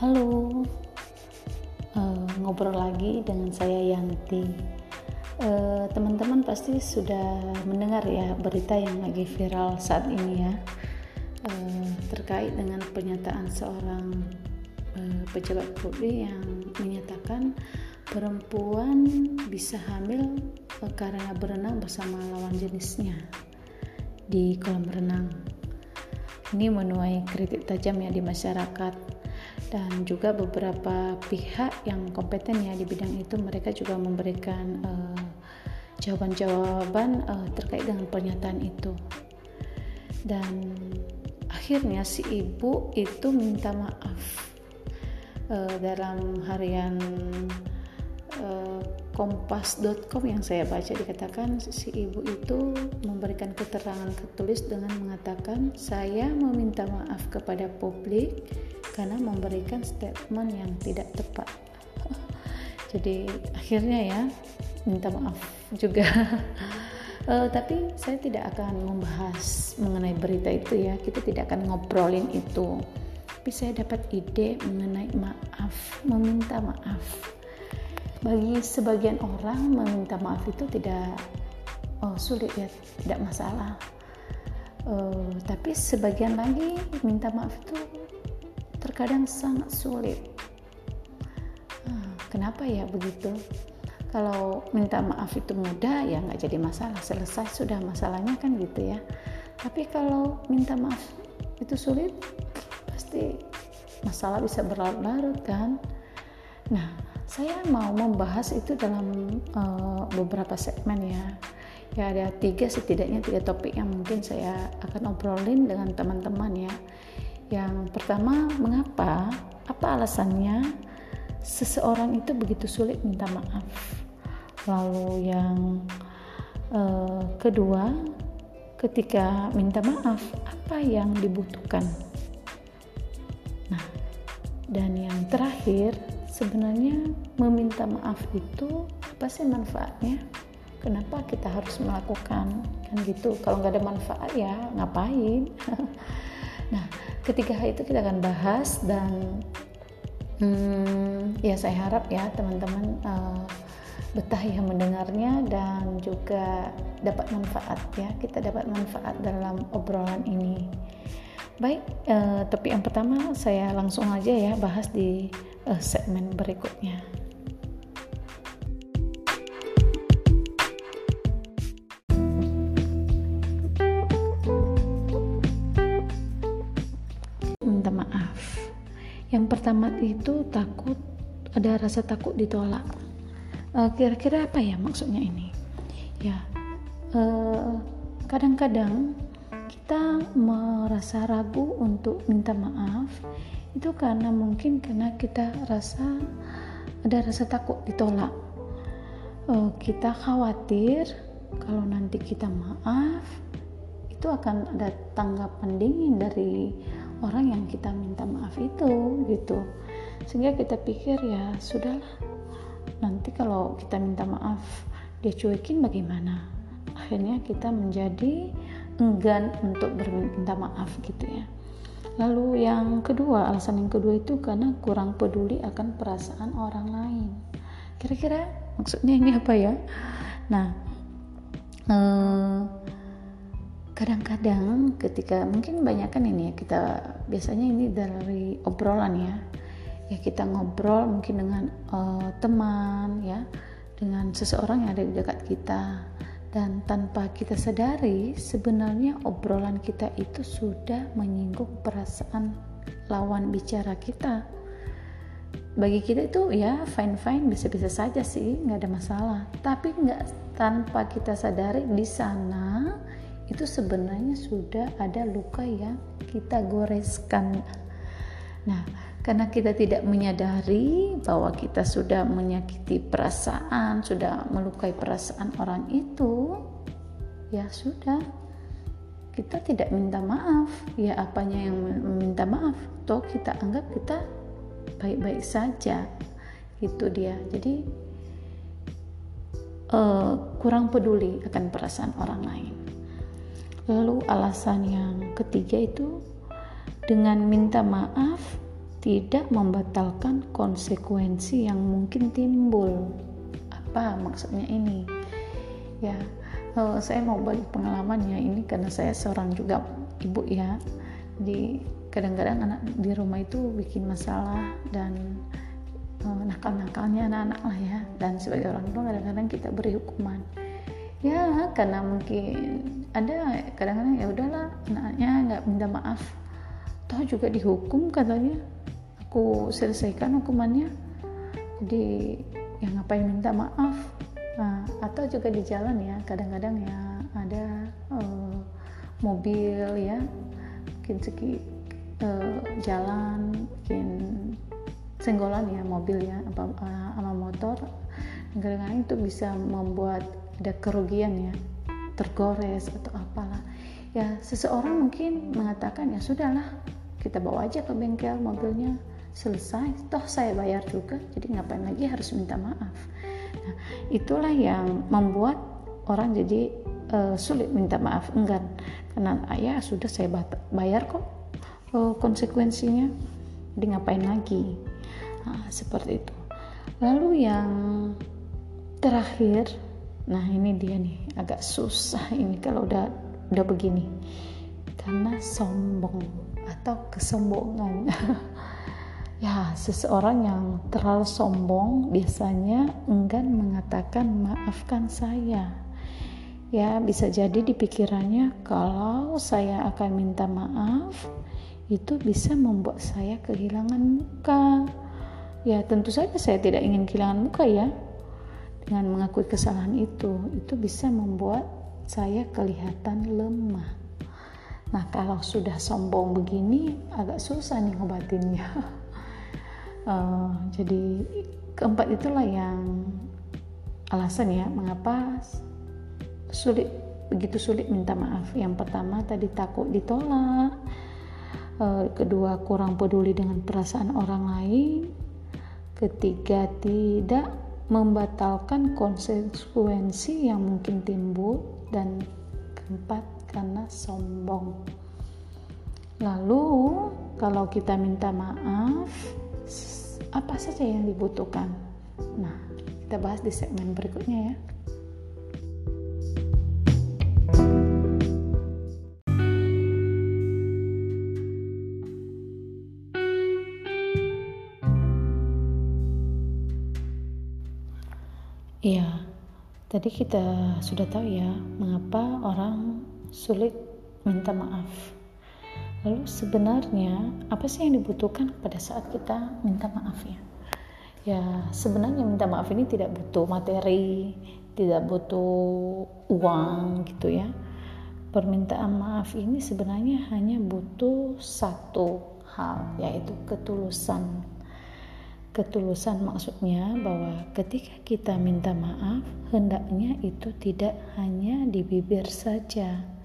Halo, uh, ngobrol lagi dengan saya Yanti. Uh, teman-teman pasti sudah mendengar ya berita yang lagi viral saat ini ya uh, terkait dengan pernyataan seorang uh, pejabat publik yang menyatakan perempuan bisa hamil karena berenang bersama lawan jenisnya di kolam renang. Ini menuai kritik tajam ya di masyarakat dan juga beberapa pihak yang kompeten ya di bidang itu mereka juga memberikan uh, jawaban-jawaban uh, terkait dengan pernyataan itu. Dan akhirnya si ibu itu minta maaf uh, dalam harian kompas.com yang saya baca dikatakan si ibu itu memberikan keterangan tertulis dengan mengatakan saya meminta maaf kepada publik karena memberikan statement yang tidak tepat jadi akhirnya ya minta maaf juga. Uh, tapi saya tidak akan membahas mengenai berita itu ya. Kita tidak akan ngobrolin itu. Tapi saya dapat ide mengenai maaf meminta maaf bagi sebagian orang meminta maaf itu tidak oh, sulit ya tidak masalah. Uh, tapi sebagian lagi minta maaf itu terkadang sangat sulit. Uh, kenapa ya begitu? Kalau minta maaf itu mudah ya nggak jadi masalah. Selesai sudah masalahnya kan gitu ya. Tapi kalau minta maaf itu sulit pasti masalah bisa berlarut-larut kan? Nah saya mau membahas itu dalam uh, beberapa segmen ya. Ya ada tiga setidaknya tiga topik yang mungkin saya akan obrolin dengan teman-teman ya. Yang pertama mengapa apa alasannya seseorang itu begitu sulit minta maaf? Lalu yang uh, kedua ketika minta maaf apa yang dibutuhkan? Nah dan yang terakhir sebenarnya meminta maaf itu apa sih manfaatnya? Kenapa kita harus melakukan? Kan gitu kalau nggak ada manfaat ya ngapain? Nah ketiga hal itu kita akan bahas dan hmm, ya saya harap ya teman-teman uh, betah ya mendengarnya dan juga dapat manfaat ya kita dapat manfaat dalam obrolan ini. Baik uh, topik yang pertama saya langsung aja ya bahas di uh, segmen berikutnya. Minta maaf. Yang pertama itu takut, ada rasa takut ditolak. eh, kira-kira apa ya maksudnya ini? Ya, kadang kadang-kadang kita merasa ragu untuk minta maaf itu karena mungkin karena kita rasa ada rasa takut ditolak. Uh, kita khawatir kalau nanti kita maaf itu akan ada tanggapan dingin dari orang yang kita minta maaf itu gitu. Sehingga kita pikir ya sudahlah. Nanti kalau kita minta maaf dia cuekin bagaimana? Akhirnya kita menjadi enggan untuk berminta maaf gitu ya Lalu yang kedua, alasan yang kedua itu karena kurang peduli akan perasaan orang lain. Kira-kira maksudnya ini apa ya? Nah, eh, kadang-kadang ketika mungkin banyak kan ini ya kita biasanya ini dari obrolan ya, ya kita ngobrol mungkin dengan uh, teman ya, dengan seseorang yang ada di dekat kita dan tanpa kita sadari sebenarnya obrolan kita itu sudah menyinggung perasaan lawan bicara kita. Bagi kita itu ya fine fine bisa bisa saja sih nggak ada masalah. Tapi nggak tanpa kita sadari di sana itu sebenarnya sudah ada luka yang kita goreskan nah karena kita tidak menyadari bahwa kita sudah menyakiti perasaan, sudah melukai perasaan orang itu, ya sudah. Kita tidak minta maaf, ya apanya yang meminta maaf, toh kita anggap kita baik-baik saja. Itu dia. Jadi uh, kurang peduli akan perasaan orang lain. Lalu alasan yang ketiga itu dengan minta maaf tidak membatalkan konsekuensi yang mungkin timbul. Apa maksudnya ini? Ya, uh, saya mau bagi pengalamannya ini karena saya seorang juga ibu ya. Di kadang-kadang anak di rumah itu bikin masalah dan uh, nakal-nakalnya anak-anak lah ya. Dan sebagai orang tua kadang-kadang kita beri hukuman. Ya, karena mungkin ada kadang-kadang ya udahlah anaknya nggak minta maaf toh juga dihukum katanya. Aku selesaikan hukumannya. Jadi yang ngapain minta maaf? Nah, atau juga di jalan ya kadang-kadang ya ada uh, mobil ya mungkin segi uh, jalan mungkin senggolan ya mobil ya apa uh, sama motor. Kadang-kadang itu bisa membuat ada kerugian ya tergores atau apalah. Ya seseorang mungkin mengatakan ya sudahlah kita bawa aja ke bengkel mobilnya selesai. Toh saya bayar juga. Jadi ngapain lagi harus minta maaf? Nah itulah yang membuat orang jadi uh, sulit minta maaf. Enggan karena ayah sudah saya bayar kok uh, konsekuensinya. Jadi ngapain lagi? Nah, seperti itu. Lalu yang terakhir nah ini dia nih agak susah ini kalau udah udah begini. Karena sombong atau kesombongan Ya, seseorang yang terlalu sombong biasanya enggan mengatakan maafkan saya. Ya, bisa jadi di pikirannya kalau saya akan minta maaf, itu bisa membuat saya kehilangan muka. Ya, tentu saja saya tidak ingin kehilangan muka ya. Dengan mengakui kesalahan itu, itu bisa membuat saya kelihatan lemah. Nah, kalau sudah sombong begini agak susah nih ngobatinnya. uh, jadi keempat itulah yang alasan ya mengapa sulit begitu sulit minta maaf. Yang pertama tadi takut ditolak. Uh, kedua kurang peduli dengan perasaan orang lain. Ketiga tidak membatalkan konsekuensi yang mungkin timbul. Dan keempat karena sombong lalu kalau kita minta maaf apa saja yang dibutuhkan. Nah, kita bahas di segmen berikutnya ya. Iya, tadi kita sudah tahu ya mengapa orang sulit minta maaf. Lalu sebenarnya apa sih yang dibutuhkan pada saat kita minta maaf ya? Ya sebenarnya minta maaf ini tidak butuh materi, tidak butuh uang gitu ya. Permintaan maaf ini sebenarnya hanya butuh satu hal yaitu ketulusan. Ketulusan maksudnya bahwa ketika kita minta maaf, hendaknya itu tidak hanya di bibir saja.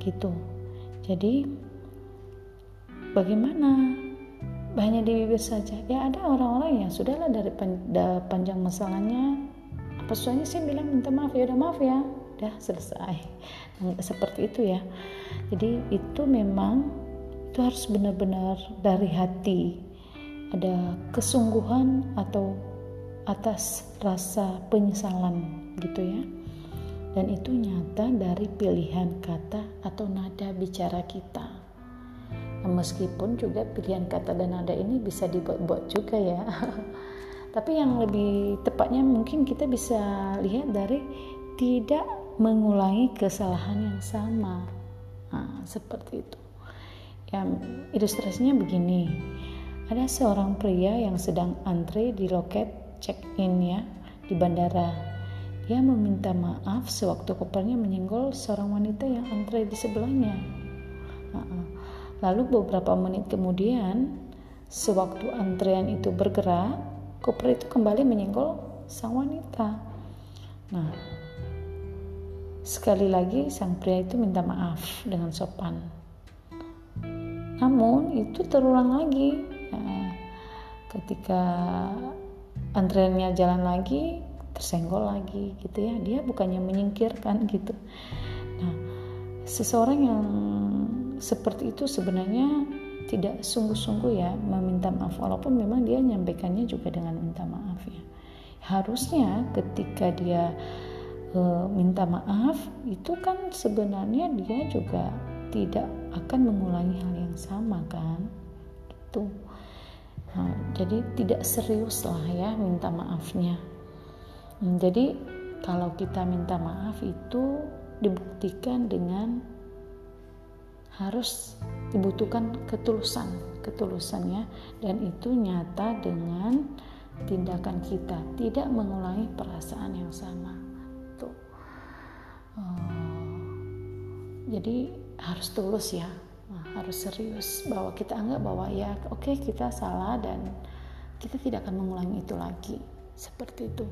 Gitu. Jadi bagaimana? Hanya di bibir saja. Ya ada orang-orang yang sudahlah dari panjang masalahnya. Apa susahnya sih bilang minta maaf. Ya udah maaf ya. Udah selesai. Seperti itu ya. Jadi itu memang itu harus benar-benar dari hati. Ada kesungguhan atau atas rasa penyesalan gitu ya dan itu nyata dari pilihan kata atau nada bicara kita. Nah, meskipun juga pilihan kata dan nada ini bisa dibuat-buat juga ya. Tapi yang lebih tepatnya mungkin kita bisa lihat dari tidak mengulangi kesalahan yang sama. Nah, seperti itu. Ya, ilustrasinya begini. Ada seorang pria yang sedang antre di loket check-in ya di bandara ia meminta maaf sewaktu kopernya menyenggol seorang wanita yang antre di sebelahnya. Lalu beberapa menit kemudian, sewaktu antrean itu bergerak, koper itu kembali menyenggol sang wanita. Nah, sekali lagi sang pria itu minta maaf dengan sopan. Namun itu terulang lagi. Nah, ketika antreannya jalan lagi, tersenggol lagi gitu ya. Dia bukannya menyingkirkan gitu. Nah seseorang yang seperti itu sebenarnya tidak sungguh-sungguh ya meminta maaf walaupun memang dia nyampaikannya juga dengan minta maaf ya. Harusnya ketika dia e, minta maaf itu kan sebenarnya dia juga tidak akan mengulangi hal yang sama kan gitu. Nah, jadi tidak serius lah ya minta maafnya jadi kalau kita minta maaf itu dibuktikan dengan harus dibutuhkan ketulusan ketulusannya dan itu nyata dengan tindakan kita tidak mengulangi perasaan yang sama. Tuh. Uh, jadi harus tulus ya. Nah, harus serius bahwa kita anggap bahwa ya oke okay, kita salah dan kita tidak akan mengulangi itu lagi. Seperti itu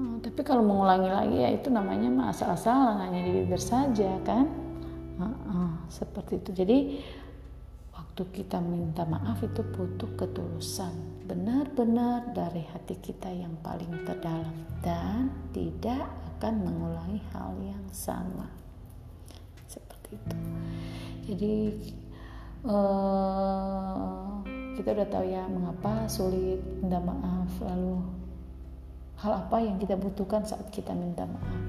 uh, tapi kalau mengulangi lagi ya itu namanya mah asal-asalan hanya di bibir saja kan? Uh, uh, seperti itu. Jadi waktu kita minta maaf itu butuh ketulusan benar-benar dari hati kita yang paling terdalam dan tidak akan mengulangi hal yang sama. Seperti itu. Jadi uh, kita udah tahu ya mengapa sulit minta maaf lalu hal apa yang kita butuhkan saat kita minta maaf?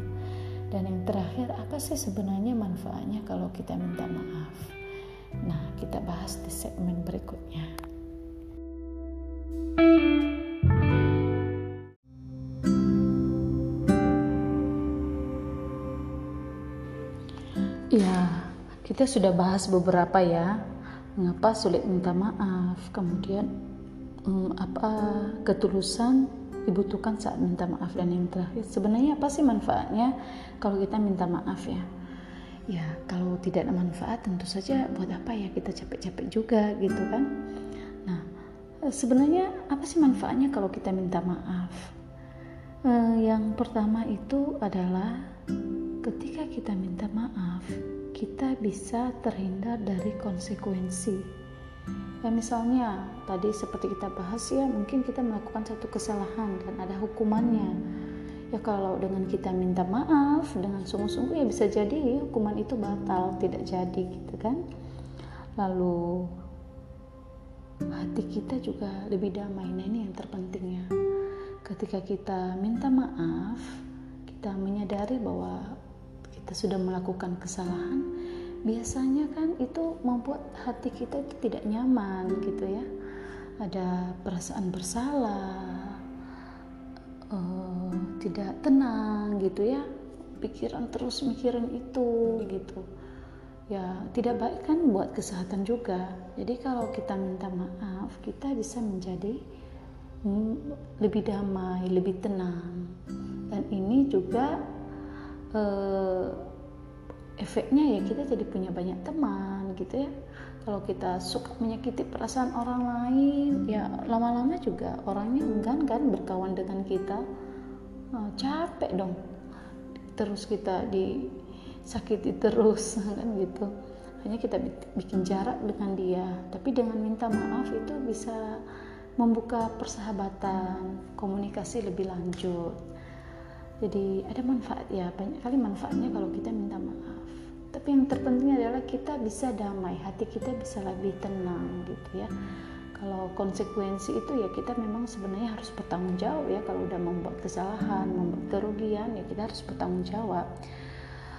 Dan yang terakhir apa sih sebenarnya manfaatnya kalau kita minta maaf? Nah kita bahas di segmen berikutnya. Ya, kita sudah bahas beberapa ya. Mengapa sulit minta maaf, kemudian um, apa ketulusan dibutuhkan saat minta maaf dan yang terakhir. Sebenarnya apa sih manfaatnya kalau kita minta maaf ya? Ya kalau tidak ada manfaat tentu saja buat apa ya kita capek-capek juga gitu kan? Nah sebenarnya apa sih manfaatnya kalau kita minta maaf? Eh, yang pertama itu adalah ketika kita minta maaf kita bisa terhindar dari konsekuensi ya misalnya tadi seperti kita bahas ya mungkin kita melakukan satu kesalahan dan ada hukumannya. Ya kalau dengan kita minta maaf dengan sungguh-sungguh ya bisa jadi hukuman itu batal tidak jadi gitu kan? Lalu hati kita juga lebih damai. Nah ini yang terpentingnya ketika kita minta maaf kita menyadari bahwa kita sudah melakukan kesalahan biasanya kan itu membuat hati kita itu tidak nyaman gitu ya. Ada perasaan bersalah uh, tidak tenang gitu ya. Pikiran terus mikirin itu gitu. Ya tidak baik kan buat kesehatan juga. Jadi kalau kita minta maaf kita bisa menjadi mm, lebih damai lebih tenang. Dan ini juga uh, efeknya ya kita jadi punya banyak teman gitu ya. Kalau kita suka menyakiti perasaan orang lain ya lama-lama juga orangnya enggan kan berkawan dengan kita. Oh, capek dong. Terus kita disakiti terus kan gitu. Hanya kita bikin jarak dengan dia. Tapi dengan minta maaf itu bisa membuka persahabatan komunikasi lebih lanjut. Jadi ada manfaat ya banyak kali manfaatnya kalau kita tapi yang terpenting adalah kita bisa damai hati kita bisa lebih tenang gitu ya. Kalau konsekuensi itu ya kita memang sebenarnya harus bertanggung jawab ya. Kalau udah membuat kesalahan membuat kerugian ya kita harus bertanggung jawab.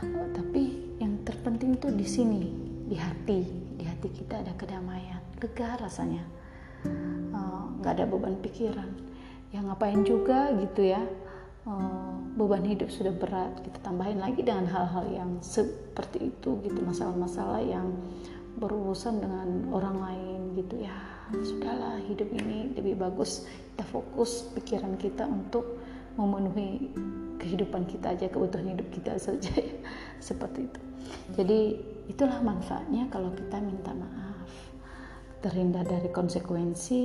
Uh, tapi yang terpenting tuh di sini di hati. Di hati kita ada kedamaian lega rasanya. Uh, nggak uh, ada beban pikiran. Ya ngapain juga gitu ya uh, beban hidup sudah berat kita tambahin lagi dengan hal-hal yang seperti itu gitu masalah-masalah yang berurusan dengan orang lain gitu ya sudahlah hidup ini lebih bagus kita fokus pikiran kita untuk memenuhi kehidupan kita aja kebutuhan hidup kita saja ya. seperti itu jadi itulah manfaatnya kalau kita minta maaf terhindar dari konsekuensi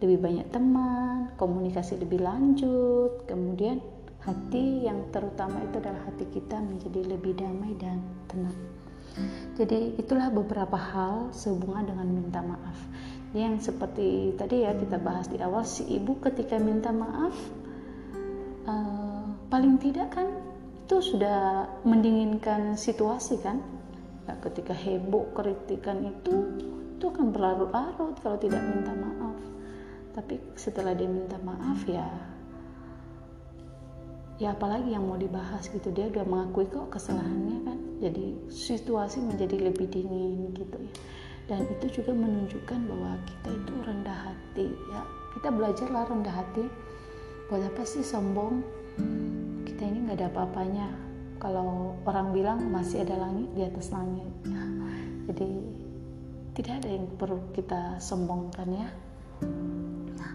lebih banyak teman, komunikasi lebih lanjut, kemudian hati yang terutama itu adalah hati kita menjadi lebih damai dan tenang. Jadi itulah beberapa hal sehubungan dengan minta maaf. Yang seperti tadi ya kita bahas di awal si ibu ketika minta maaf uh, paling tidak kan itu sudah mendinginkan situasi kan nah, ketika heboh kritikan itu itu akan berlarut-larut kalau tidak minta maaf tapi setelah dia minta maaf ya ya apalagi yang mau dibahas gitu dia udah mengakui kok kesalahannya kan. Jadi situasi menjadi lebih dingin gitu ya. Dan itu juga menunjukkan bahwa kita itu rendah hati ya. Kita belajarlah rendah hati. Buat apa sih sombong? Kita ini nggak ada apa-apanya. Kalau orang bilang masih ada langit di atas langit. Jadi tidak ada yang perlu kita sombongkan ya nah,